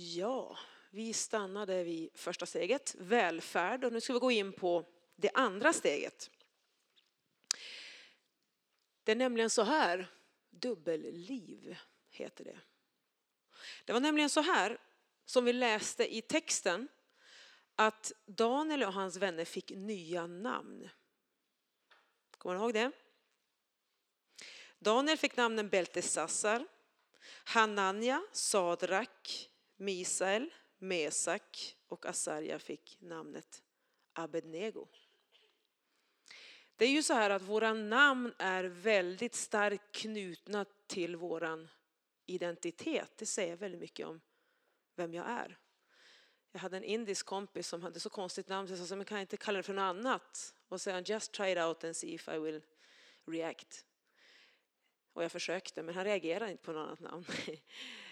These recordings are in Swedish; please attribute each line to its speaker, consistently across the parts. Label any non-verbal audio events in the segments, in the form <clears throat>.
Speaker 1: Ja, vi stannade vid första steget, välfärd, och nu ska vi gå in på det andra steget. Det är nämligen så här, dubbelliv heter det. Det var nämligen så här som vi läste i texten att Daniel och hans vänner fick nya namn. Kommer ni ihåg det? Daniel fick namnen Beltesassar, Hanania, Sadrak, Misael, Mesak och Asarja fick namnet Abednego. Det är ju så här att våra namn är väldigt starkt knutna till våran identitet. Det säger väldigt mycket om vem jag är. Jag hade en indisk kompis som hade så konstigt namn så jag sa, men kan jag inte kalla det för något annat? Och säga just try it out and see if I will react. Och jag försökte, men han reagerade inte på något annat namn. <laughs>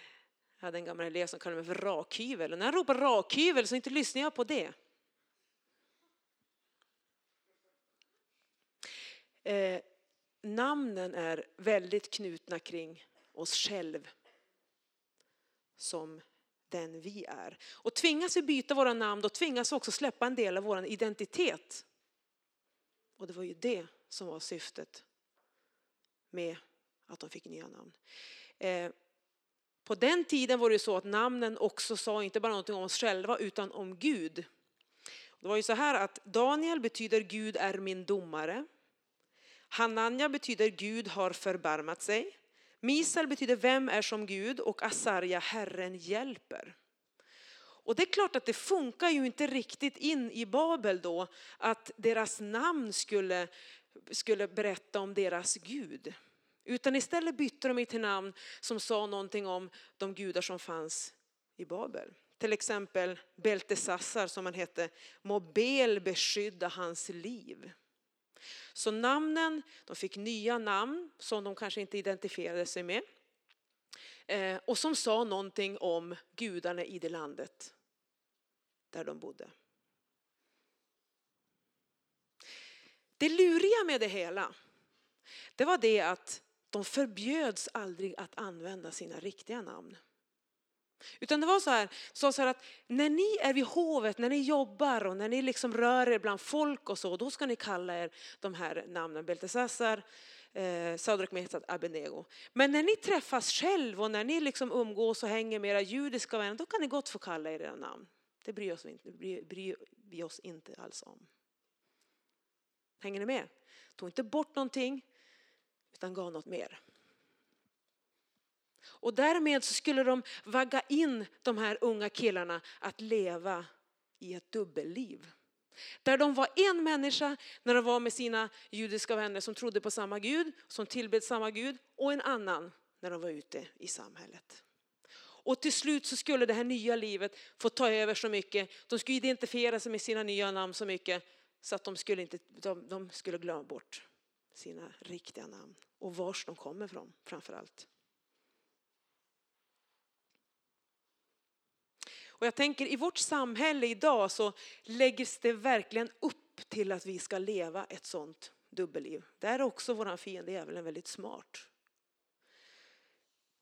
Speaker 1: Jag hade en gammal elev som kallade mig för rakhyvel. Och när han ropade rakhyvel så inte lyssnade jag på det. Eh, namnen är väldigt knutna kring oss själv som den vi är. Och tvingas vi byta våra namn då tvingas vi också släppa en del av vår identitet. Och det var ju det som var syftet med att de fick nya namn. Eh, på den tiden var det så att namnen också sa inte bara någonting om oss själva utan om Gud. Det var ju så här att Daniel betyder Gud är min domare. Hananja betyder Gud har förbarmat sig. Misal betyder vem är som Gud och Asarja Herren hjälper. Och det är klart att det funkar ju inte riktigt in i Babel då att deras namn skulle, skulle berätta om deras Gud. Utan istället bytte de till namn som sa någonting om de gudar som fanns i Babel. Till exempel Beltesassar som han hette, må Bel beskydda hans liv. Så namnen, de fick nya namn som de kanske inte identifierade sig med. Eh, och som sa någonting om gudarna i det landet där de bodde. Det luriga med det hela, det var det att de förbjöds aldrig att använda sina riktiga namn. Utan det var så här, så här att när ni är vid hovet, när ni jobbar och när ni liksom rör er bland folk och så, då ska ni kalla er de här namnen. Beltesassar, eh, Sadrak, Mesad, Abenego. Men när ni träffas själv och när ni liksom umgås och hänger med era judiska vänner, då kan ni gott få kalla er era namn. Det bryr, oss inte, bryr, bryr vi oss inte alls om. Hänger ni med? Tog inte bort någonting, utan gav något mer. Och därmed så skulle de vagga in de här unga killarna att leva i ett dubbelliv. Där de var en människa när de var med sina judiska vänner som trodde på samma Gud, som tillbed samma Gud och en annan när de var ute i samhället. Och till slut så skulle det här nya livet få ta över så mycket. De skulle identifiera sig med sina nya namn så mycket så att de skulle, inte, de, de skulle glömma bort sina riktiga namn och vars de kommer ifrån framför allt. Och jag tänker i vårt samhälle idag så läggs det verkligen upp till att vi ska leva ett sånt dubbelliv. Där är också vår fiende djävulen väldigt smart.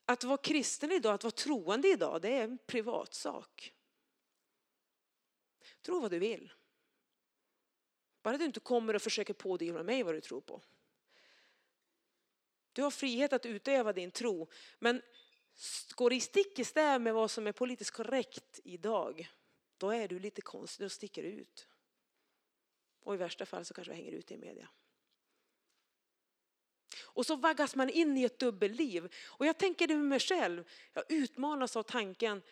Speaker 1: Att vara kristen idag, att vara troende idag, det är en privatsak. Tro vad du vill. Bara du inte kommer och försöker pådyvla mig vad du tror på. Du har frihet att utöva din tro, men går det stick i stäv med vad som är politiskt korrekt idag, då är du lite konstig och sticker ut. Och i värsta fall så kanske du hänger ut i media. Och så vaggas man in i ett dubbelliv. Och jag tänker det med mig själv. Jag utmanas av tanken,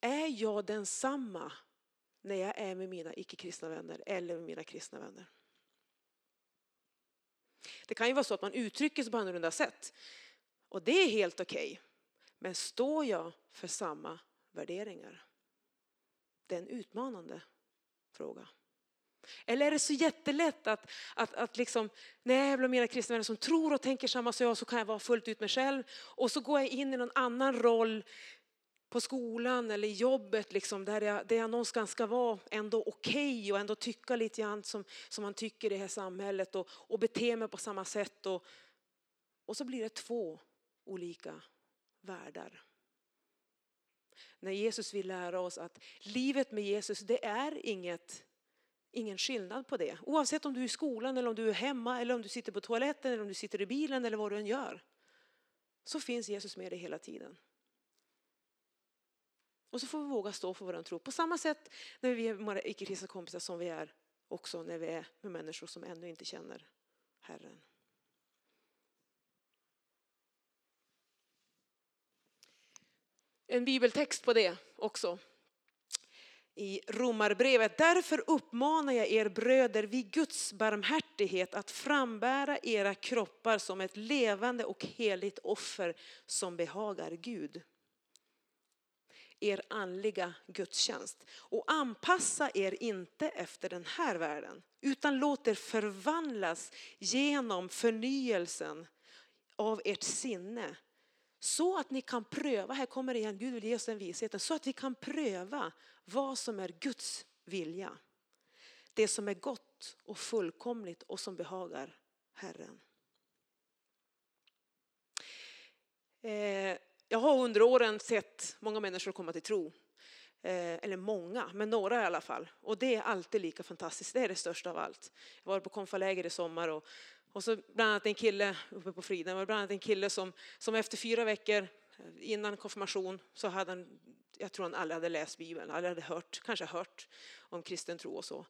Speaker 1: är jag densamma när jag är med mina icke-kristna vänner eller med mina kristna vänner? Det kan ju vara så att man uttrycker sig på annorlunda sätt. Och det är helt okej. Okay. Men står jag för samma värderingar? Det är en utmanande fråga. Eller är det så jättelätt att, att, att liksom, när jag är bland mina kristna vänner som tror och tänker samma som jag så kan jag vara fullt ut mig själv och så går jag in i någon annan roll på skolan eller i jobbet liksom, där, jag, där jag någonstans ska vara ändå okej okay och ändå tycka lite grann som, som man tycker i det här samhället och, och bete mig på samma sätt. Och, och så blir det två olika världar. när Jesus vill lära oss att livet med Jesus, det är inget, ingen skillnad på det. Oavsett om du är i skolan eller om du är hemma eller om du sitter på toaletten eller om du sitter i bilen eller vad du än gör. Så finns Jesus med dig hela tiden. Och så får vi våga stå för vår tro. På samma sätt när vi är våra icke-kristna kompisar som vi är också när vi är med människor som ännu inte känner Herren. En bibeltext på det också. I Romarbrevet. Därför uppmanar jag er bröder vid Guds barmhärtighet att frambära era kroppar som ett levande och heligt offer som behagar Gud er andliga gudstjänst. Och anpassa er inte efter den här världen, utan låt er förvandlas genom förnyelsen av ert sinne. Så att ni kan pröva, här kommer det igen, Gud vill ge oss den visheten, så att vi kan pröva vad som är Guds vilja. Det som är gott och fullkomligt och som behagar Herren. Eh, jag har under åren sett många människor komma till tro. Eh, eller många, men några i alla fall. Och det är alltid lika fantastiskt. Det är det största av allt. Jag var på konfaläger i sommar och, och så bland annat en kille uppe på Friden, var bland annat en kille som, som efter fyra veckor eh, innan konfirmation så hade han, jag tror han aldrig hade läst Bibeln, aldrig hade hört, kanske hört om kristen tro och så.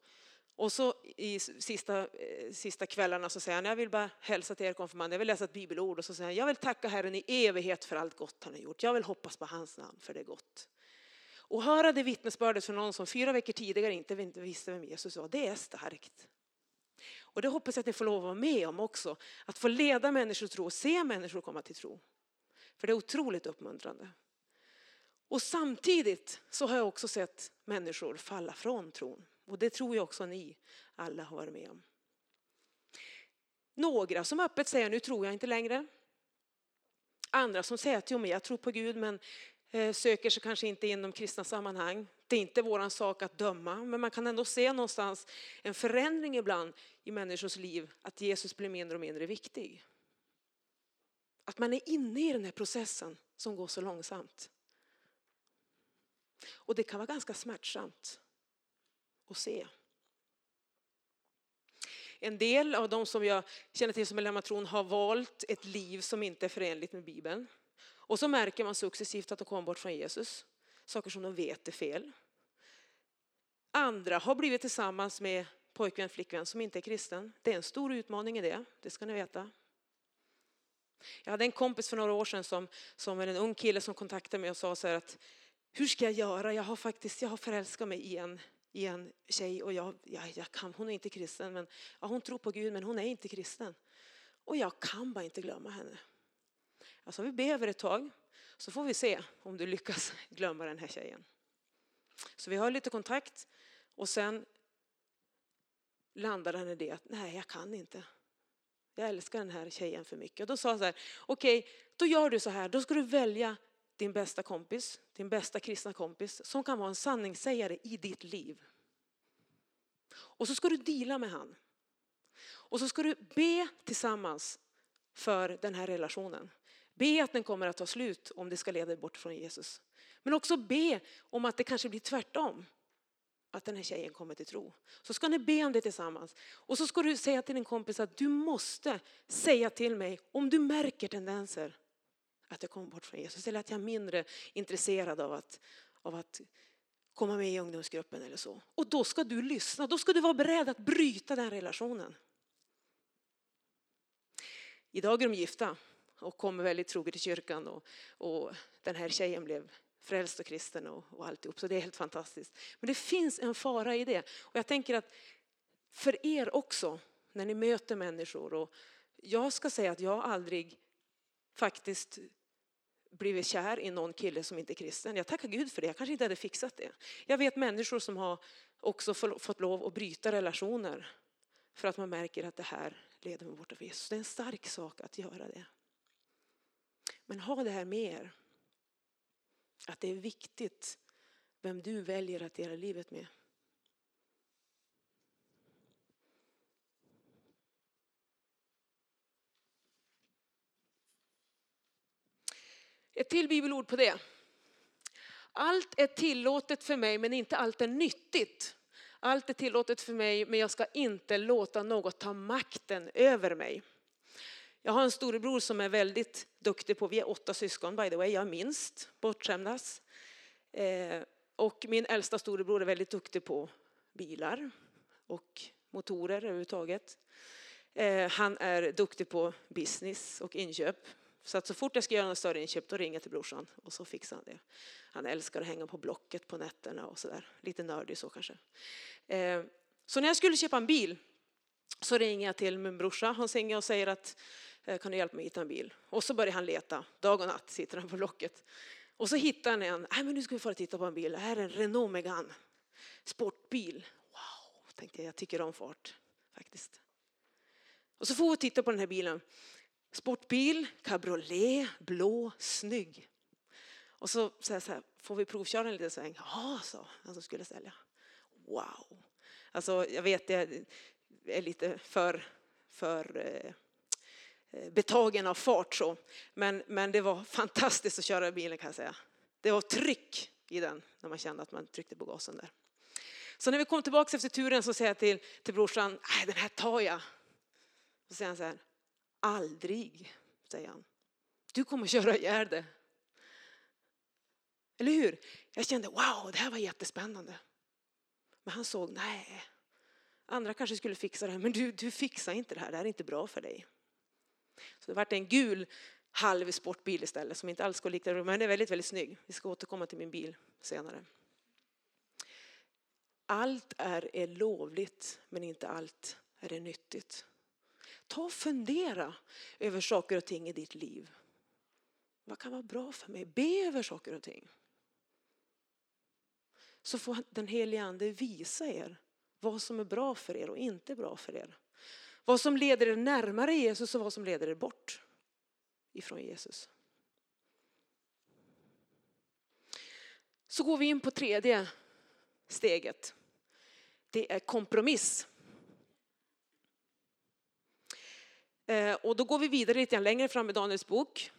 Speaker 1: Och så i sista, eh, sista kvällarna så säger han, jag vill bara hälsa till er konfirmander, jag vill läsa ett bibelord och så säger han, jag vill tacka Herren i evighet för allt gott han har gjort. Jag vill hoppas på hans namn för det är gott. Och höra det vittnesbördet från någon som fyra veckor tidigare inte visste vem Jesus var, det är starkt. Och det hoppas jag att ni får lov att vara med om också. Att få leda människor till tro och se människor komma till tro. För det är otroligt uppmuntrande. Och samtidigt så har jag också sett människor falla från tron. Och det tror jag också ni alla har varit med om. Några som öppet säger nu tror jag inte längre. Andra som säger att jo, men jag tror på Gud men eh, söker sig kanske inte inom kristna sammanhang. Det är inte vår sak att döma men man kan ändå se någonstans en förändring ibland i människors liv att Jesus blir mindre och mindre viktig. Att man är inne i den här processen som går så långsamt. Och det kan vara ganska smärtsamt och se. En del av de som jag känner till som är lämnatron har valt ett liv som inte är förenligt med Bibeln. Och så märker man successivt att de kommer bort från Jesus. Saker som de vet är fel. Andra har blivit tillsammans med pojkvän, flickvän som inte är kristen. Det är en stor utmaning i det, det ska ni veta. Jag hade en kompis för några år sedan som, som en ung kille som kontaktade mig och sa så här att hur ska jag göra? Jag har faktiskt, jag har förälskat mig i en i en tjej och jag, jag, jag kan, hon är inte kristen, men ja, hon tror på Gud men hon är inte kristen. Och jag kan bara inte glömma henne. Alltså vi ber ett tag så får vi se om du lyckas <laughs> glömma den här tjejen. Så vi har lite kontakt och sen landar han i det att nej jag kan inte. Jag älskar den här tjejen för mycket. Och då sa han så här, okej okay, då gör du så här, då ska du välja din bästa kompis, din bästa kristna kompis som kan vara en sanningssägare i ditt liv. Och så ska du dela med han. Och så ska du be tillsammans för den här relationen. Be att den kommer att ta slut om det ska leda bort från Jesus. Men också be om att det kanske blir tvärtom. Att den här tjejen kommer till tro. Så ska ni be om det tillsammans. Och så ska du säga till din kompis att du måste säga till mig om du märker tendenser att jag kommer bort från Jesus eller att jag är mindre intresserad av att, av att komma med i ungdomsgruppen eller så. Och då ska du lyssna, då ska du vara beredd att bryta den relationen. Idag är de gifta och kommer väldigt troget till kyrkan och, och den här tjejen blev frälst och kristen och, och alltihop. Så det är helt fantastiskt. Men det finns en fara i det. Och jag tänker att för er också, när ni möter människor och jag ska säga att jag aldrig faktiskt blivit kär i någon kille som inte är kristen. Jag tackar Gud för det, jag kanske inte hade fixat det. Jag vet människor som har också fått lov att bryta relationer för att man märker att det här leder mig bort från Jesus. Det är en stark sak att göra det. Men ha det här med er. Att det är viktigt vem du väljer att dela livet med. Ett till bibelord på det. Allt är tillåtet för mig men inte allt är nyttigt. Allt är tillåtet för mig men jag ska inte låta något ta makten över mig. Jag har en storebror som är väldigt duktig på, vi är åtta syskon by the way, jag är minst, bortskämdas. Eh, och min äldsta storebror är väldigt duktig på bilar och motorer överhuvudtaget. Eh, han är duktig på business och inköp. Så att så fort jag ska göra något större inköp då ringer jag till brorsan och så fixar han det. Han älskar att hänga på Blocket på nätterna och sådär. Lite nördig så kanske. Eh, så när jag skulle köpa en bil så ringer jag till min brorsa Hans Inge och säger att eh, kan du hjälpa mig hitta en bil? Och så börjar han leta. Dag och natt sitter han på Blocket. Och så hittar han en. Nej men nu ska vi få titta på en bil. Det här är en Renault Megane. Sportbil. Wow, tänkte jag. Jag tycker om fart faktiskt. Och så får vi titta på den här bilen. Sportbil, cabriolet, blå, snygg. Och så säger jag så här, får vi provköra en liten sväng? Ja, sa han som skulle sälja. Wow! Alltså, jag vet, jag är lite för, för eh, eh, betagen av fart så. Men, men det var fantastiskt att köra bilen kan jag säga. Det var tryck i den när man kände att man tryckte på gasen där. Så när vi kom tillbaka efter turen så säger jag till, till brorsan, nej den här tar jag. Så säger han så här, aldrig, säger han. Du kommer att köra ihjäl det. Eller hur? Jag kände, wow, det här var jättespännande. Men han såg, nej, andra kanske skulle fixa det här, men du, du fixar inte det här, det här är inte bra för dig. Så det vart en gul halv sportbil istället som inte alls går likna men den är väldigt, väldigt snygg. Vi ska återkomma till min bil senare. Allt är, är lovligt, men inte allt är det nyttigt. Ta och fundera över saker och ting i ditt liv. Vad kan vara bra för mig? Be över saker och ting. Så får den helige Ande visa er vad som är bra för er och inte bra för er. Vad som leder er närmare Jesus och vad som leder er bort ifrån Jesus. Så går vi in på tredje steget. Det är kompromiss. Eh, Eh, och då går vi vidare lite längre fram i Daniels bok.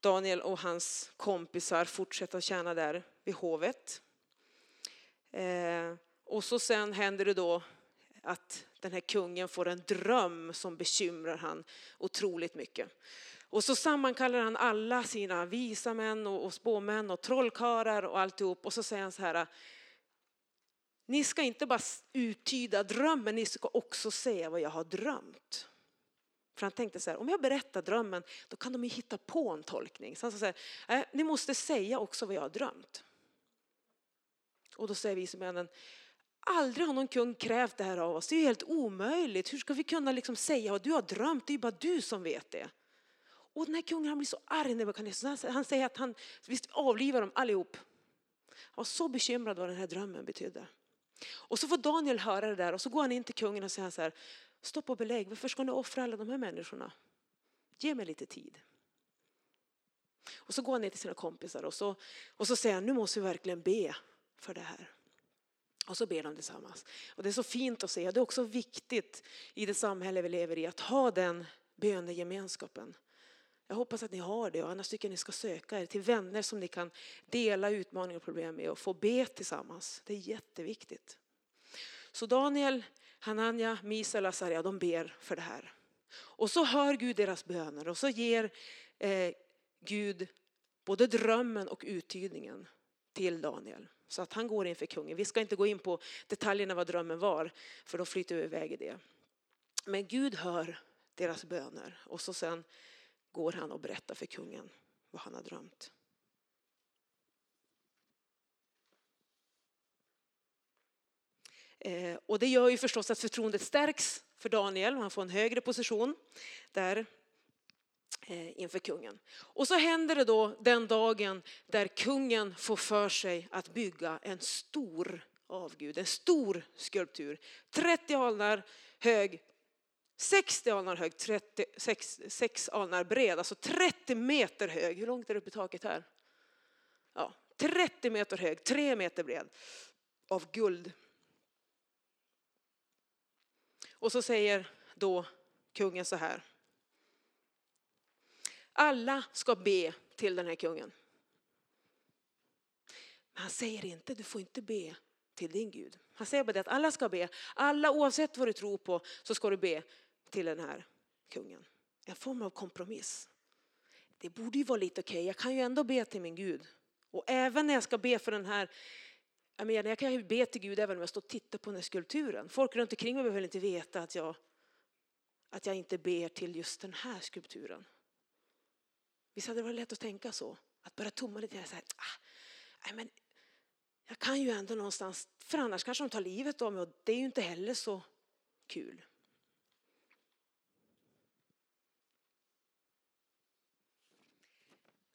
Speaker 1: Daniel och hans kompisar fortsätter att tjäna där vid hovet. Eh, och så sen händer det då att den här kungen får en dröm som bekymrar han otroligt mycket. Och så sammankallar han alla sina visa män och, och spåmän och trollkarlar och alltihop och så säger han så här. Ni ska inte bara uttyda drömmen, ni ska också säga vad jag har drömt. För han tänkte så här, om jag berättar drömmen då kan de ju hitta på en tolkning. Så han sa så här, eh, ni måste säga också vad jag har drömt. Och då säger visemännen, männen, Aldrig har någon kung krävt det här av oss. Det är ju helt omöjligt. Hur ska vi kunna liksom säga vad du har drömt? Det är ju bara du som vet det. Och den här kungen han blir så arg när Han säger att han visst avlivar dem allihop. Han var så bekymrad vad den här drömmen betydde. Och så får Daniel höra det där och så går han in till kungen och säger så här. Stopp och belägg, varför ska ni offra alla de här människorna? Ge mig lite tid. Och så går han ner till sina kompisar och så, och så säger han, nu måste vi verkligen be för det här. Och så ber de tillsammans. Och det är så fint att se. Det är också viktigt i det samhälle vi lever i att ha den bönegemenskapen. Jag hoppas att ni har det och annars tycker jag ni ska söka er till vänner som ni kan dela utmaningar och problem med och få be tillsammans. Det är jätteviktigt. Så Daniel, Hanania, Misael och Azaria, de ber för det här. Och så hör Gud deras böner och så ger eh, Gud både drömmen och uttydningen till Daniel. Så att han går inför kungen. Vi ska inte gå in på detaljerna vad drömmen var, för då flyter vi iväg i det. Men Gud hör deras böner och så sen går han och berättar för kungen vad han har drömt. Eh, och det gör ju förstås att förtroendet stärks för Daniel och han får en högre position där eh, inför kungen. Och så händer det då den dagen där kungen får för sig att bygga en stor avgud, en stor skulptur. 30 alnar hög, 60 alnar hög, 30, 6, 6 alnar bred, alltså 30 meter hög. Hur långt är det upp i taket här? Ja, 30 meter hög, 3 meter bred av guld. Och så säger då kungen så här. Alla ska be till den här kungen. Men Han säger inte, du får inte be till din Gud. Han säger bara det att alla ska be. Alla oavsett vad du tror på så ska du be till den här kungen. En form av kompromiss. Det borde ju vara lite okej, okay. jag kan ju ändå be till min Gud. Och även när jag ska be för den här jag, menar, jag kan ju be till Gud även om jag står och tittar på den här skulpturen. Folk runt omkring mig behöver inte veta att jag, att jag inte ber till just den här skulpturen. Visst hade det varit lätt att tänka så? Att börja tumma lite så här, ah, men jag kan ju ändå någonstans, för annars kanske de tar livet av mig och det är ju inte heller så kul.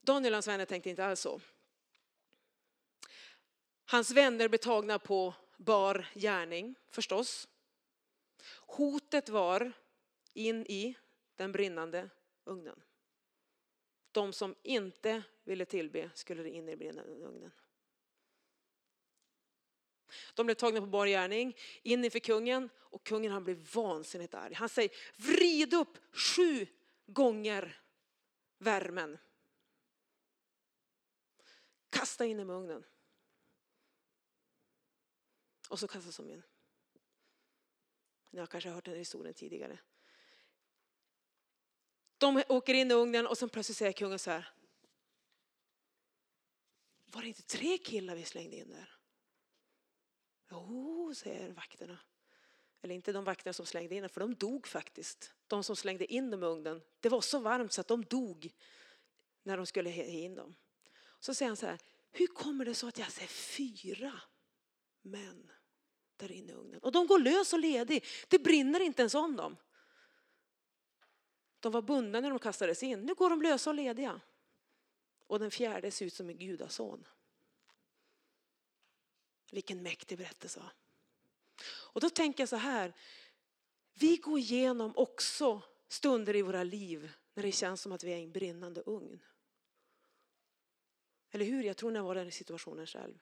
Speaker 1: Daniel och hans vänner tänkte inte alls så. Hans vänner blev tagna på bar gärning förstås. Hotet var in i den brinnande ugnen. De som inte ville tillbe skulle in i den brinnande ugnen. De blev tagna på bar gärning, in inför kungen och kungen han blev vansinnigt arg. Han säger vrid upp sju gånger värmen. Kasta in dem i ugnen. Och så kastas de in. Ni har kanske hört den här historien tidigare. De åker in i ugnen och sen plötsligt säger kungen så här. Var det inte tre killar vi slängde in där? Jo, säger vakterna. Eller inte de vakterna som slängde in den, för de dog faktiskt. De som slängde in dem i ugnen. Det var så varmt så att de dog när de skulle ha in dem. Så säger han så här, hur kommer det så att jag ser fyra män där inne i ugnen? Och de går lös och ledig. Det brinner inte ens om dem. De var bundna när de kastades in. Nu går de lösa och lediga. Och den fjärde ser ut som en gudason. Vilken mäktig berättelse. Och då tänker jag så här. Vi går igenom också stunder i våra liv när det känns som att vi är i en brinnande ugn. Eller hur? Jag tror när jag var i den situationen själv.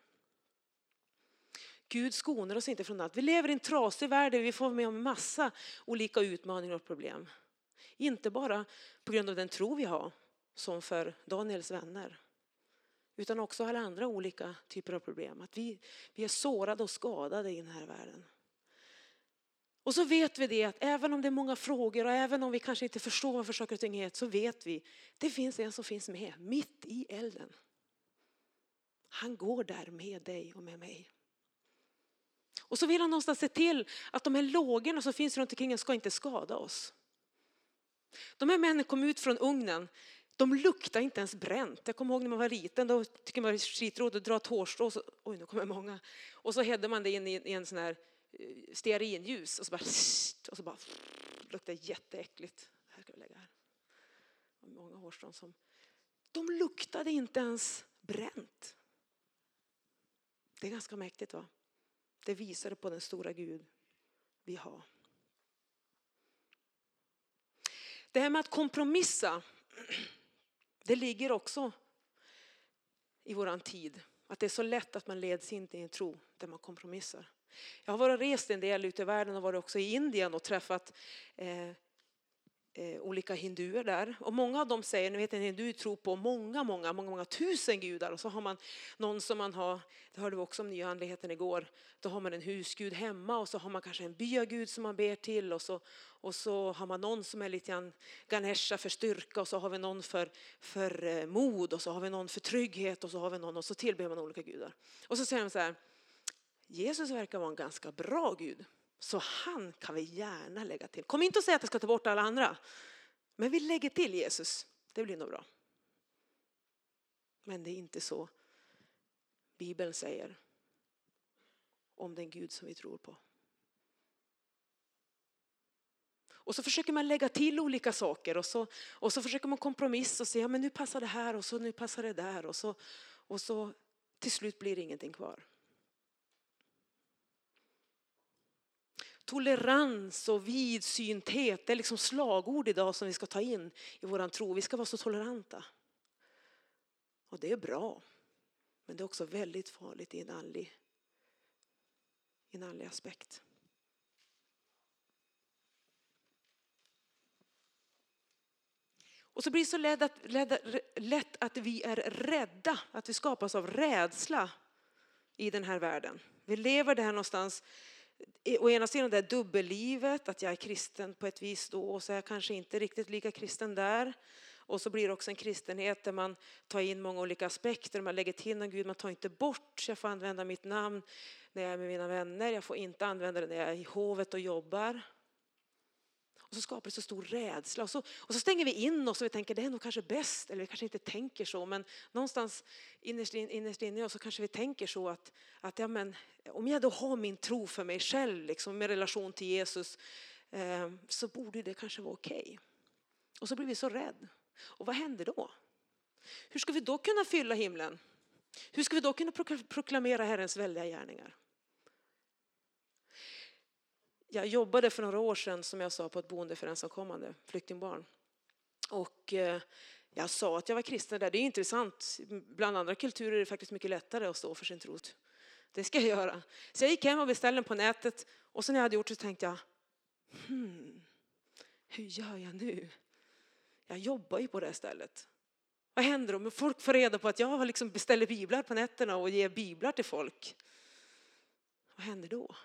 Speaker 1: Gud skonar oss inte från allt. Vi lever i en trasig värld där vi får med om massa olika utmaningar och problem. Inte bara på grund av den tro vi har, som för Daniels vänner. Utan också alla andra olika typer av problem. Att vi, vi är sårade och skadade i den här världen. Och så vet vi det att även om det är många frågor och även om vi kanske inte förstår vad saker och ting är så vet vi det finns en som finns med mitt i elden. Han går där med dig och med mig. Och så vill han någonstans se till att de här lågorna som finns runt omkring ska inte skada oss. De här männen kom ut från ugnen. De luktade inte ens bränt. Jag kommer ihåg när man var liten, då tyckte man det var skitroligt att dra ett hårstrå. Så, oj, nu kommer många. Och så hädde man det in i, en sån här eh, stearinljus och så bara, <laughs> och så bara <laughs> luktade jätteäckligt. Det här ska vi lägga här. Många hårstrån som, de luktade inte ens bränt. Det är ganska mäktigt va? Det visar på den stora Gud vi har. Det här med att kompromissa, <clears throat> det ligger också i våran tid. Att det är så lätt att man leds in i en tro där man kompromissar. Jag har varit och rest en del ute i världen och varit också i Indien och träffat eh, eh, olika hinduer där. Och många av dem säger, ni vet en hindu tror på många, många, många, många tusen gudar. Och så har man någon som man har, det hörde vi också om nya andligheten igår, då har man en husgud hemma och så har man kanske en byagud som man ber till och så, och så har man någon som är lite grann Ganesha för styrka och så har vi någon för, för eh, mod och så har vi någon för trygghet och så har vi någon och så tillber man olika gudar. Och så säger de så här, Jesus verkar vara en ganska bra Gud. Så han kan vi gärna lägga till. Kom inte och säg att jag ska ta bort alla andra. Men vi lägger till Jesus. Det blir nog bra. Men det är inte så Bibeln säger om den Gud som vi tror på. Och så försöker man lägga till olika saker och så, och så försöker man kompromissa och säga men nu passar det här och så nu passar det där och så, och så till slut blir det ingenting kvar. Tolerans och vidsynthet, det är liksom slagord idag som vi ska ta in i vår tro. Vi ska vara så toleranta. Och det är bra. Men det är också väldigt farligt i en andlig, i en andlig aspekt. Och så blir det så lätt att, lätt att vi är rädda, att vi skapas av rädsla i den här världen. Vi lever där någonstans, å ena sidan det dubbellivet, att jag är kristen på ett vis då och så är jag kanske inte riktigt lika kristen där. Och så blir det också en kristenhet där man tar in många olika aspekter, man lägger till någon Gud, man tar inte bort, så jag får använda mitt namn när jag är med mina vänner, jag får inte använda det när jag är i hovet och jobbar. Och så skapar det så stor rädsla. Och så, och så stänger vi in oss och vi tänker det är nog kanske bäst, eller vi kanske inte tänker så, men någonstans innerst, in, innerst inne i oss så kanske vi tänker så att, att ja, men, om jag då har min tro för mig själv, liksom, med relation till Jesus, eh, så borde det kanske vara okej. Okay. Och så blir vi så rädda. Och vad händer då? Hur ska vi då kunna fylla himlen? Hur ska vi då kunna proklamera Herrens väldiga gärningar? Jag jobbade för några år sedan som jag sa på ett boende för ensamkommande flyktingbarn. Och eh, jag sa att jag var kristen där. Det är intressant. Bland andra kulturer är det faktiskt mycket lättare att stå för sin tro. Det ska jag göra. Så jag gick hem och beställde den på nätet och sen när jag hade gjort det så tänkte jag, hmm, hur gör jag nu? Jag jobbar ju på det stället. Vad händer om folk får reda på att jag liksom beställer biblar på nätterna och ger biblar till folk? Vad händer då?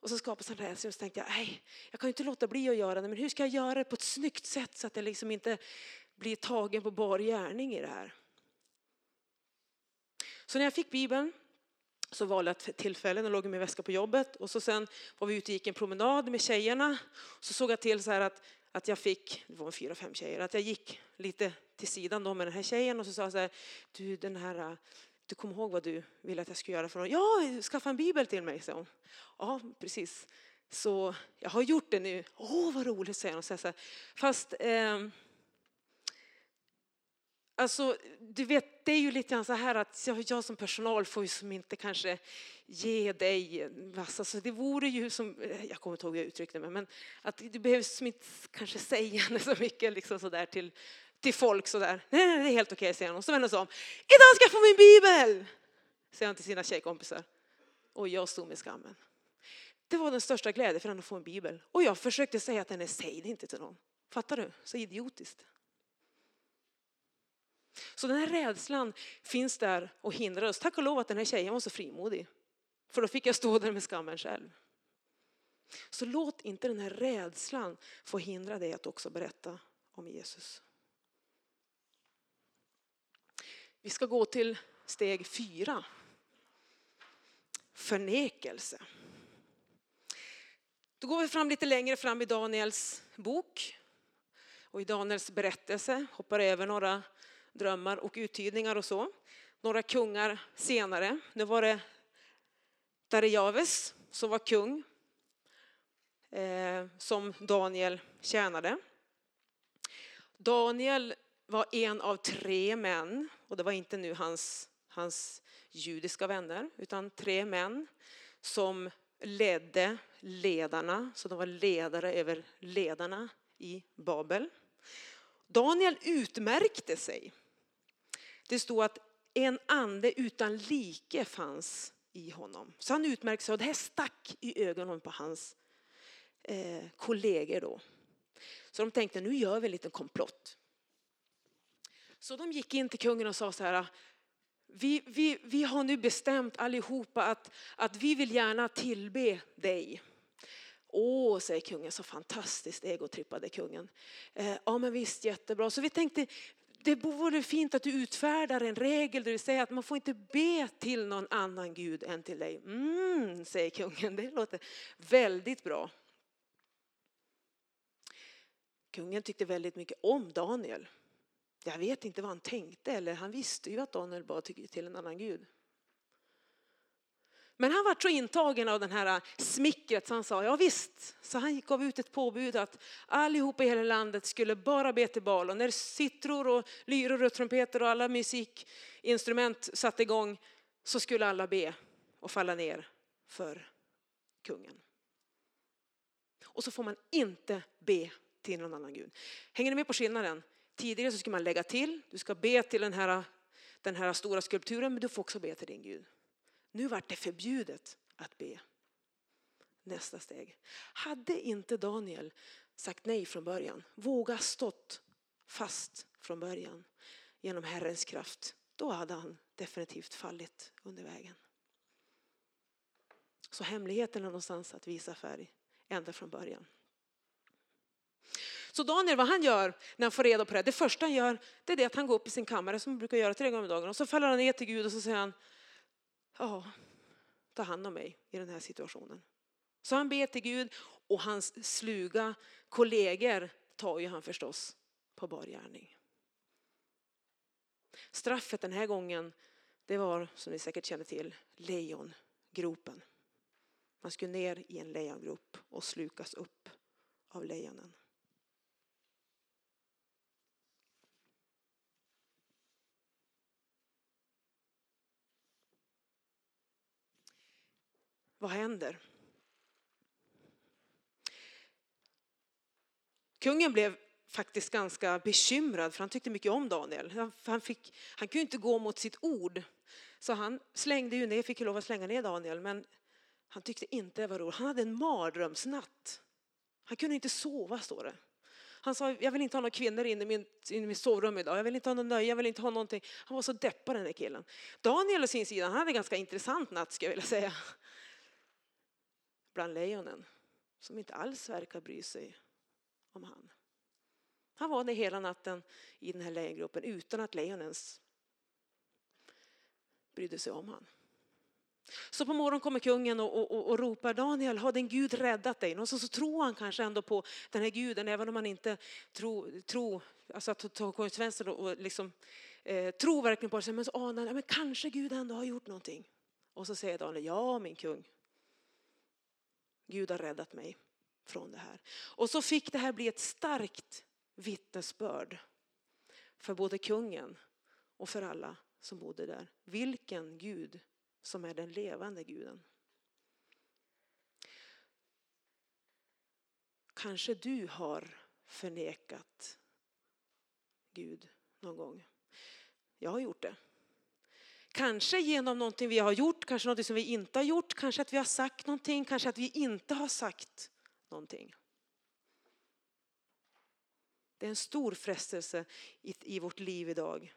Speaker 1: Och så skapas en rädsla och så tänkte jag, nej, jag kan ju inte låta bli att göra det, men hur ska jag göra det på ett snyggt sätt så att jag liksom inte blir tagen på bar gärning i det här? Så när jag fick Bibeln så valde jag ett tillfälle, den låg i min väska på jobbet och så sen var vi ute och gick en promenad med tjejerna. Så såg jag till så här att, att jag fick, det var fyra, fem tjejer, att jag gick lite till sidan då med den här tjejen och så sa jag så här, du den här du kommer ihåg vad du ville att jag skulle göra för något? Ja, skaffa en bibel till mig, sa hon. Ja, precis. Så jag har gjort det nu. Åh, vad roligt, säger hon. Så här, fast, eh, alltså, du vet, det är ju lite grann så här att jag, jag som personal får ju som inte kanske ge dig massa, så det vore ju som, eh, jag kommer inte ihåg hur jag uttryckte mig, men att behöver inte kanske säga <laughs> så mycket liksom så där till till folk sådär. Nej, nej, det är helt okej, säger han. Och så vänder han sig om. Idag ska jag få min bibel! Säger han till sina tjejkompisar. Och jag stod med skammen. Det var den största glädjen för honom att få en bibel. Och jag försökte säga att den är, säg det inte till någon. Fattar du? Så idiotiskt. Så den här rädslan finns där och hindrar oss. Tack och lov att den här tjejen var så frimodig. För då fick jag stå där med skammen själv. Så låt inte den här rädslan få hindra dig att också berätta om Jesus. Vi ska gå till steg fyra. Förnekelse. Då går vi fram lite längre fram i Daniels bok och i Daniels berättelse, hoppar över några drömmar och uttydningar och så. Några kungar senare. Nu var det Darejaves som var kung eh, som Daniel tjänade. Daniel var en av tre män, och det var inte nu hans, hans judiska vänner, utan tre män som ledde ledarna, så de var ledare över ledarna i Babel. Daniel utmärkte sig. Det stod att en ande utan like fanns i honom. Så han utmärkte sig och det här stack i ögonen på hans eh, kollegor då. Så de tänkte nu gör vi en liten komplott. Så de gick in till kungen och sa så här, vi, vi, vi har nu bestämt allihopa att, att vi vill gärna tillbe dig. Åh, säger kungen, så fantastiskt egotrippade kungen. Eh, ja men visst, jättebra. Så vi tänkte, det vore fint att du utfärdar en regel där du säger att man får inte be till någon annan gud än till dig. Mm, säger kungen, <laughs> det låter väldigt bra. Kungen tyckte väldigt mycket om Daniel. Jag vet inte vad han tänkte, eller han visste ju att Daniel bad till en annan gud. Men han var så intagen av den här äh, smickret så han sa ja visst. Så han gav ut ett påbud att allihopa i hela landet skulle bara be till Baal. Och när citror och lyror och trumpeter och alla musikinstrument satte igång så skulle alla be och falla ner för kungen. Och så får man inte be till någon annan gud. Hänger ni med på skillnaden? Tidigare så skulle man lägga till, du ska be till den här, den här stora skulpturen men du får också be till din Gud. Nu vart det förbjudet att be. Nästa steg. Hade inte Daniel sagt nej från början, våga stått fast från början genom Herrens kraft, då hade han definitivt fallit under vägen. Så hemligheten är någonstans att visa färg ända från början. Så Daniel, vad han gör när han får reda på det, det första han gör, det är det att han går upp i sin kammare som han brukar göra tre gånger om dagen och så faller han ner till Gud och så säger han, ja, ta hand om mig i den här situationen. Så han ber till Gud och hans sluga kollegor tar ju han förstås på bar gärning. Straffet den här gången, det var som ni säkert känner till, lejongropen. Man skulle ner i en lejongrop och slukas upp av lejonen. Vad händer? Kungen blev faktiskt ganska bekymrad för han tyckte mycket om Daniel. Han, fick, han kunde inte gå mot sitt ord. Så han slängde ju ner, fick ju lov att slänga ner Daniel men han tyckte inte det var roligt. Han hade en mardrömsnatt. Han kunde inte sova står det. Han sa, jag vill inte ha några kvinnor inne i, min, in i mitt sovrum idag. Jag vill inte ha någon nöje, jag vill inte ha någonting. Han var så deppad den här killen. Daniel å sin sida, han hade en ganska intressant natt skulle jag vilja säga. Bland lejonen. Som inte alls verkar bry sig om han. Han var där hela natten i den här lejongruppen utan att lejonen brydde sig om han. Så på morgonen kommer kungen och, och, och, ropar Daniel, har din Gud räddat dig? Och så, så tror han kanske ändå på den här guden även om han inte tror, tro, alltså att ta konsekvensen och liksom, eh, tror verkligen på det. Men så anar han, men kanske Gud ändå har gjort någonting. Och så säger Daniel, ja min kung. Gud har räddat mig från det här. Och så fick det här bli ett starkt vittnesbörd för både kungen och för alla som bodde där. Vilken Gud som är den levande guden. Kanske du har förnekat Gud någon gång. Jag har gjort det. Kanske genom någonting vi har gjort, kanske någonting som vi inte har gjort, kanske att vi har sagt någonting, kanske att vi inte har sagt någonting. Det är en stor frestelse i, vårt liv idag.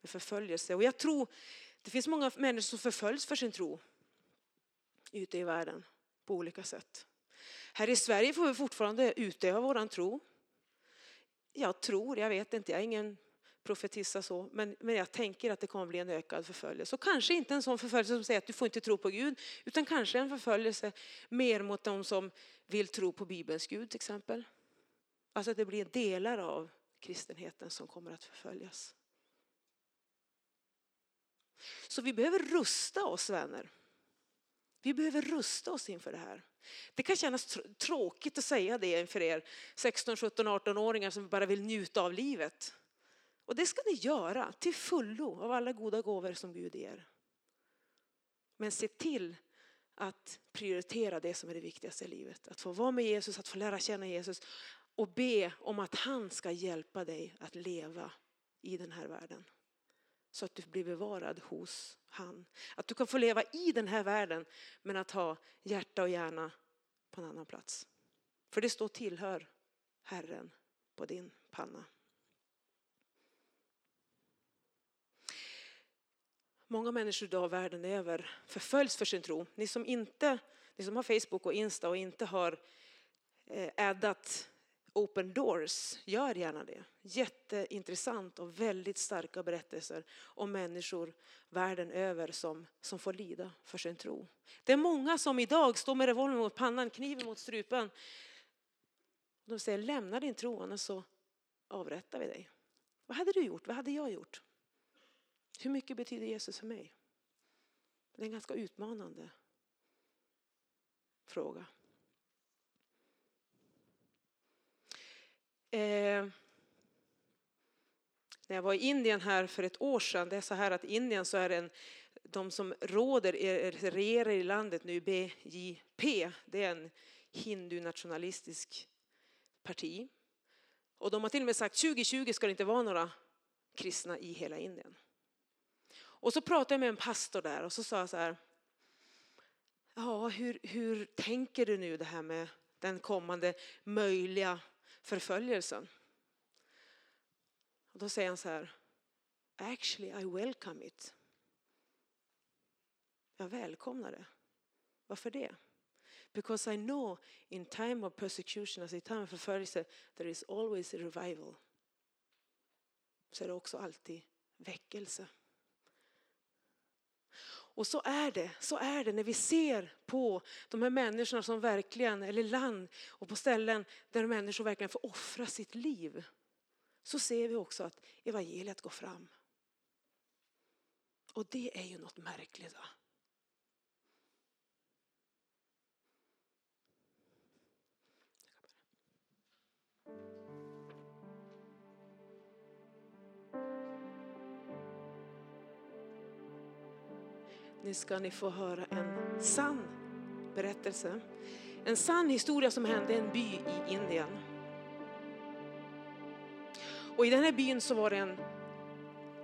Speaker 1: Med förföljelse. Och jag tror det finns många människor som förföljs för sin tro ute i världen på olika sätt. Här i Sverige får vi fortfarande utöva våran tro. Jag tror, jag vet inte, jag är ingen profetissa så, men, men jag tänker att det kommer bli en ökad förföljelse. Och kanske inte en sån förföljelse som säger att du får inte tro på Gud, utan kanske en förföljelse mer mot de som vill tro på Bibelns Gud till exempel. Alltså att det blir delar av kristenheten som kommer att förföljas. Så vi behöver rusta oss vänner. Vi behöver rusta oss inför det här. Det kan kännas tråkigt att säga det inför er 16, 17, 18-åringar som bara vill njuta av livet. Och det ska ni göra till fullo av alla goda gåvor som Gud ger. Men se till att prioritera det som är det viktigaste i livet. Att få vara med Jesus, att få lära känna Jesus och be om att han ska hjälpa dig att leva i den här världen. Så att du blir bevarad hos han. Att du kan få leva i den här världen men att ha hjärta och hjärna på en annan plats. För det står tillhör Herren på din panna. Många människor idag världen över förföljs för sin tro. Ni som, inte, ni som har Facebook och Insta och inte har eh, addat Open Doors, gör gärna det. Jätteintressant och väldigt starka berättelser om människor världen över som, som får lida för sin tro. Det är många som idag står med revolvern mot pannan, kniven mot strupen. De säger lämna din tro annars så avrättar vi dig. Vad hade du gjort? Vad hade jag gjort? Hur mycket betyder Jesus för mig? Det är en ganska utmanande fråga. Eh, när jag var i Indien här för ett år sedan, det är så här att i Indien så är en, de som råder, regerar i landet nu, BJP, det är en hindu-nationalistisk parti. Och de har till och med sagt 2020 ska det inte vara några kristna i hela Indien. Och så pratade jag med en pastor där och så sa jag så här, ja hur, hur tänker du nu det här med den kommande möjliga förföljelsen. Och då säger han så här, Actually I welcome it. Jag välkomnar det. Varför det? Because I know in time of persecution, alltså i time of förföljelse, there is always a revival. Så är det också alltid väckelse. Och så är det, så är det när vi ser på de här människorna som verkligen, eller land och på ställen där människor verkligen får offra sitt liv. Så ser vi också att evangeliet går fram. Och det är ju något märkligt. Va? Nu ska ni få höra en sann berättelse. En sann historia som hände i en by i Indien. Och i den här byn så var det en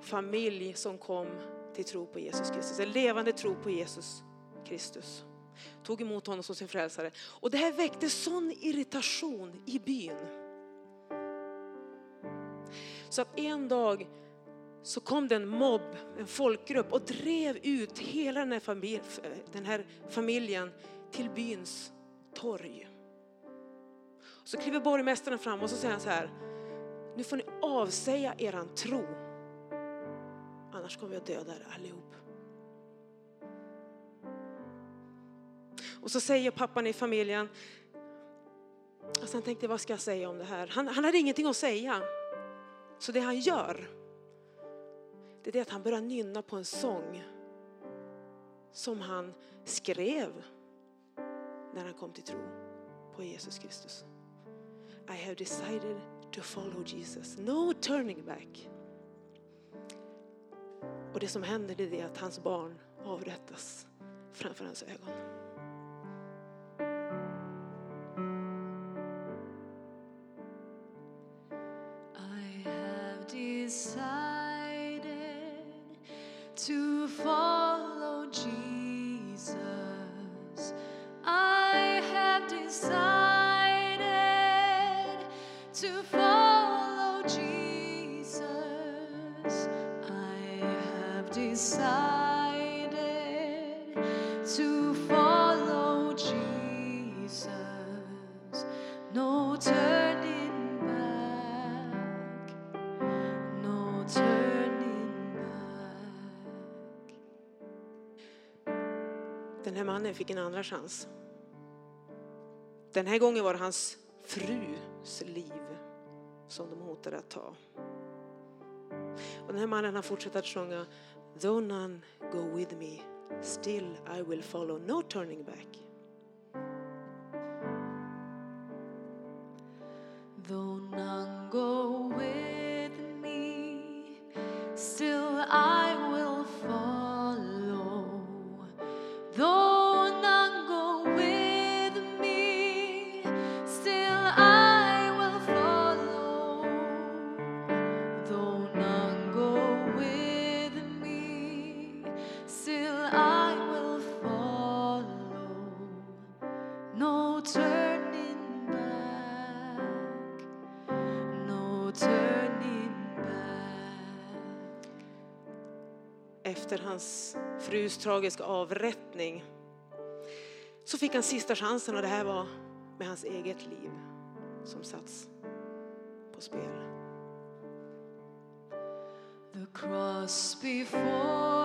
Speaker 1: familj som kom till tro på Jesus Kristus, en levande tro på Jesus Kristus. Tog emot honom som sin frälsare. Och det här väckte sån irritation i byn. Så att en dag så kom det en mobb, en folkgrupp och drev ut hela den här, familj, den här familjen till byns torg. Så kliver borgmästaren fram och så säger han så här, nu får ni avsäga eran tro. Annars kommer vi att döda er allihop. Och så säger pappan i familjen, alltså och sen tänkte jag vad ska jag säga om det här? Han, han hade ingenting att säga. Så det han gör, det är det att han börjar nynna på en sång som han skrev när han kom till tro på Jesus Kristus. I have decided to follow Jesus, no turning back. Och det som händer är att hans barn avrättas framför hans ögon.
Speaker 2: Decided to follow Jesus. No turning back. No turning back.
Speaker 1: Den här mannen fick en andra chans. Den här gången var det hans frus liv som de hotade att ta. Och den här mannen han fortsätter att sjunga Though none go with me, still I will follow, no turning back. Efter hans frus tragiska avrättning så fick han sista chansen och det här var med hans eget liv som satts på spel.
Speaker 2: The cross before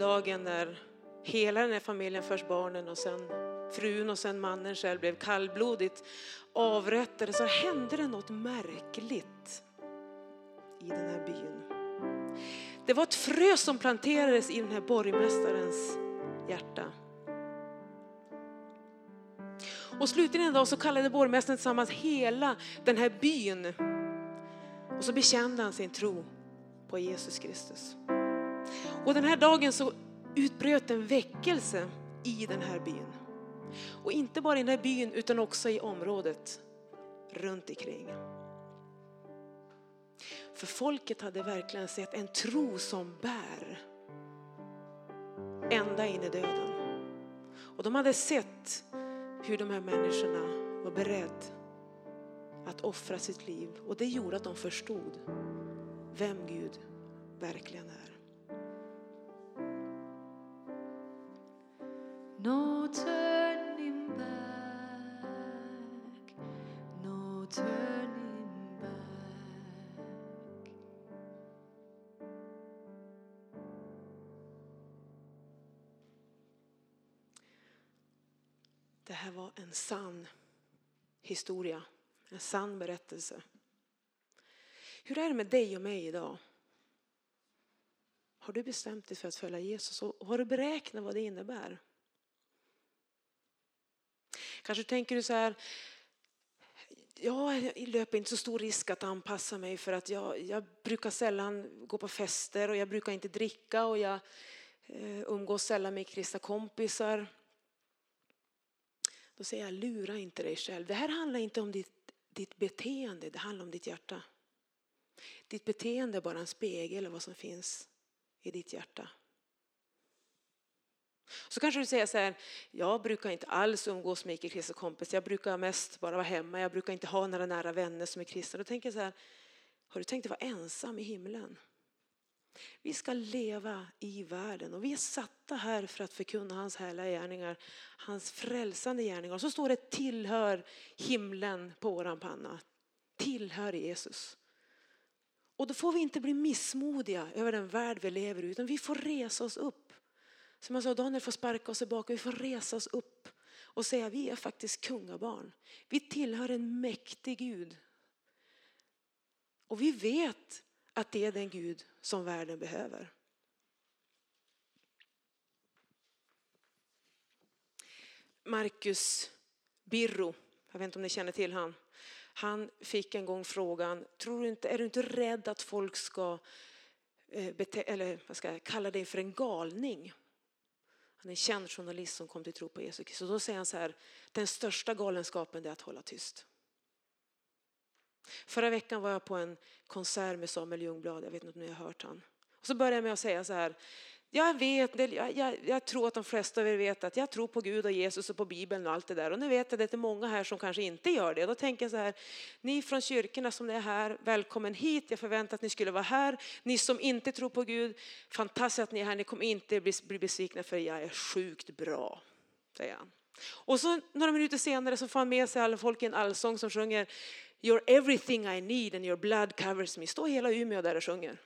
Speaker 1: dagen när hela den här familjen, först barnen och sen frun och sen mannen själv blev kallblodigt avrättade så hände det något märkligt i den här byn. Det var ett frö som planterades i den här borgmästarens hjärta. Och slutligen en dag så kallade borgmästaren tillsammans hela den här byn. Och så bekände han sin tro på Jesus Kristus. Och den här dagen så utbröt en väckelse i den här byn. Och inte bara i den här byn utan också i området runt omkring. För folket hade verkligen sett en tro som bär ända in i döden. Och de hade sett hur de här människorna var beredda att offra sitt liv. Och det gjorde att de förstod vem Gud verkligen är.
Speaker 2: No turning back, no turning back.
Speaker 1: Det här var en sann historia, en sann berättelse. Hur är det med dig och mig idag? Har du bestämt dig för att följa Jesus och har du beräknat vad det innebär? Kanske tänker du så här, ja, jag löper inte så stor risk att anpassa mig för att jag, jag brukar sällan gå på fester och jag brukar inte dricka och jag eh, umgås sällan med kristna kompisar. Då säger jag, lura inte dig själv. Det här handlar inte om ditt, ditt beteende, det handlar om ditt hjärta. Ditt beteende är bara en spegel av vad som finns i ditt hjärta. Så kanske du säger så här, jag brukar inte alls umgås med icke-kristna kompisar, jag brukar mest bara vara hemma, jag brukar inte ha några nära vänner som är kristna. Då tänker jag så här, har du tänkt att vara ensam i himlen? Vi ska leva i världen och vi är satta här för att förkunna hans härliga gärningar, hans frälsande gärningar. Och så står det tillhör himlen på våran panna, tillhör Jesus. Och då får vi inte bli missmodiga över den värld vi lever i utan vi får resa oss upp. Som jag sa, Daniel får sparka oss tillbaka, vi får resa oss upp och säga vi är faktiskt kungabarn. Vi tillhör en mäktig Gud. Och vi vet att det är den Gud som världen behöver. Marcus Birro, jag vet inte om ni känner till han. Han fick en gång frågan, tror du inte, är du inte rädd att folk ska, eh, bete, eller vad ska jag kalla dig för en galning? Han är en känd journalist som kom till tro på Jesus Kristus. Då säger han så här, den största galenskapen är att hålla tyst. Förra veckan var jag på en konsert med Samuel Ljungblad, jag vet inte om ni har hört han. Och så började jag med att säga så här, jag vet, jag, jag, jag, tror att de flesta av er vet att jag tror på Gud och Jesus och på Bibeln och allt det där. Och nu vet jag att det är många här som kanske inte gör det. Då tänker jag så här, ni från kyrkorna som är här, välkommen hit. Jag förväntar att ni skulle vara här. Ni som inte tror på Gud, fantastiskt att ni är här. Ni kommer inte bli, bli besvikna för jag är sjukt bra, säger han. Och så några minuter senare så får han med sig alla folk i en allsång som sjunger You're everything I need and your blood covers me. Står hela Umeå där och sjunger.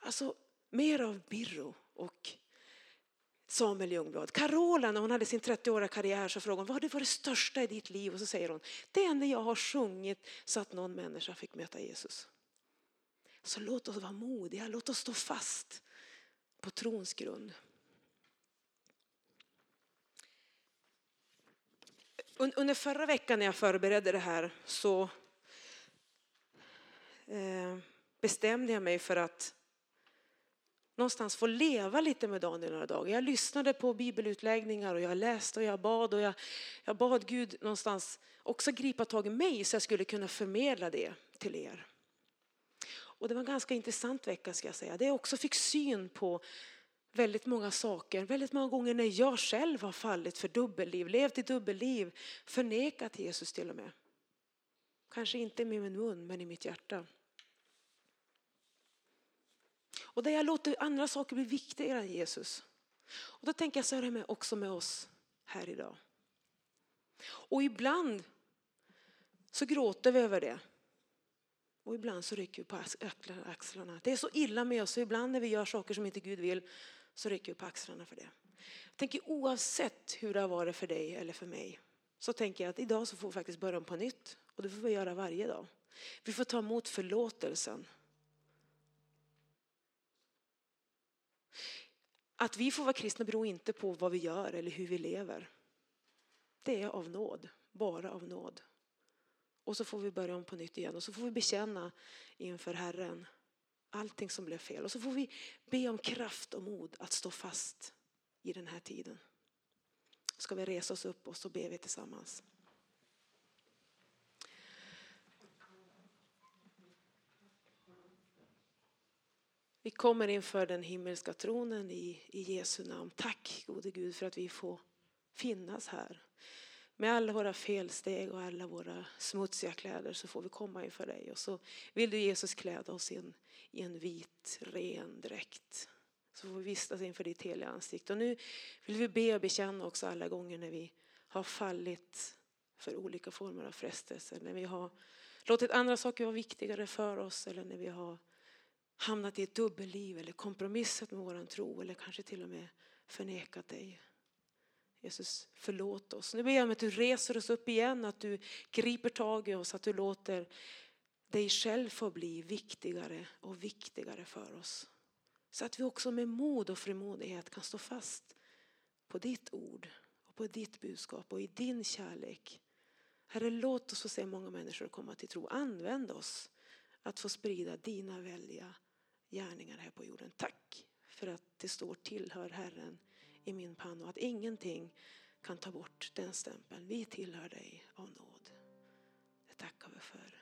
Speaker 1: Alltså mer av Birro och Samuel Ljungblad. Carola när hon hade sin 30-åriga karriär så frågade hon vad var det största i ditt liv? Och så säger hon det enda jag har sjungit så att någon människa fick möta Jesus. Så låt oss vara modiga, låt oss stå fast på trons grund. Under förra veckan när jag förberedde det här så eh, bestämde jag mig för att någonstans få leva lite med Daniel några dagar. Jag lyssnade på bibelutläggningar och jag läste och jag bad och jag, jag bad Gud någonstans också gripa tag i mig så jag skulle kunna förmedla det till er. Och det var en ganska intressant vecka ska jag säga. Det jag också fick syn på väldigt många saker, väldigt många gånger när jag själv har fallit för dubbelliv, levt i dubbelliv, förnekat Jesus till och med. Kanske inte med min mun men i mitt hjärta. Och där jag låter andra saker bli viktigare än Jesus. Och då tänker jag så är det också med oss här idag. Och ibland så gråter vi över det. Och ibland så rycker vi på axlarna. Det är så illa med oss, så ibland när vi gör saker som inte Gud vill så rycker vi på axlarna för det. Jag tänker oavsett hur det har varit för dig eller för mig så tänker jag att idag så får vi faktiskt börja om på nytt. Och det får vi göra varje dag. Vi får ta emot förlåtelsen. Att vi får vara kristna beror inte på vad vi gör eller hur vi lever. Det är av nåd, bara av nåd. Och så får vi börja om på nytt igen och så får vi bekänna inför Herren allting som blev fel. Och så får vi be om kraft och mod att stå fast i den här tiden. Ska vi resa oss upp och så ber vi tillsammans. Vi kommer inför den himmelska tronen i, i Jesu namn. Tack gode Gud för att vi får finnas här. Med alla våra felsteg och alla våra smutsiga kläder så får vi komma inför dig. Och så vill du Jesus kläda oss in i en vit, ren dräkt. Så får vi vistas inför ditt heliga ansikte. Och nu vill vi be och bekänna också alla gånger när vi har fallit för olika former av frestelser. När vi har låtit andra saker vara viktigare för oss eller när vi har hamnat i ett dubbelliv eller kompromissat med våran tro eller kanske till och med förnekat dig. Jesus, förlåt oss. Nu ber jag om att du reser oss upp igen, att du griper tag i oss, att du låter dig själv få bli viktigare och viktigare för oss. Så att vi också med mod och frimodighet kan stå fast på ditt ord och på ditt budskap och i din kärlek. Herre, låt oss få se många människor komma till tro. Använd oss att få sprida dina välja gärningar här på jorden. Tack för att det står tillhör Herren i min panna och att ingenting kan ta bort den stämpeln. Vi tillhör dig av nåd. Det tackar vi för.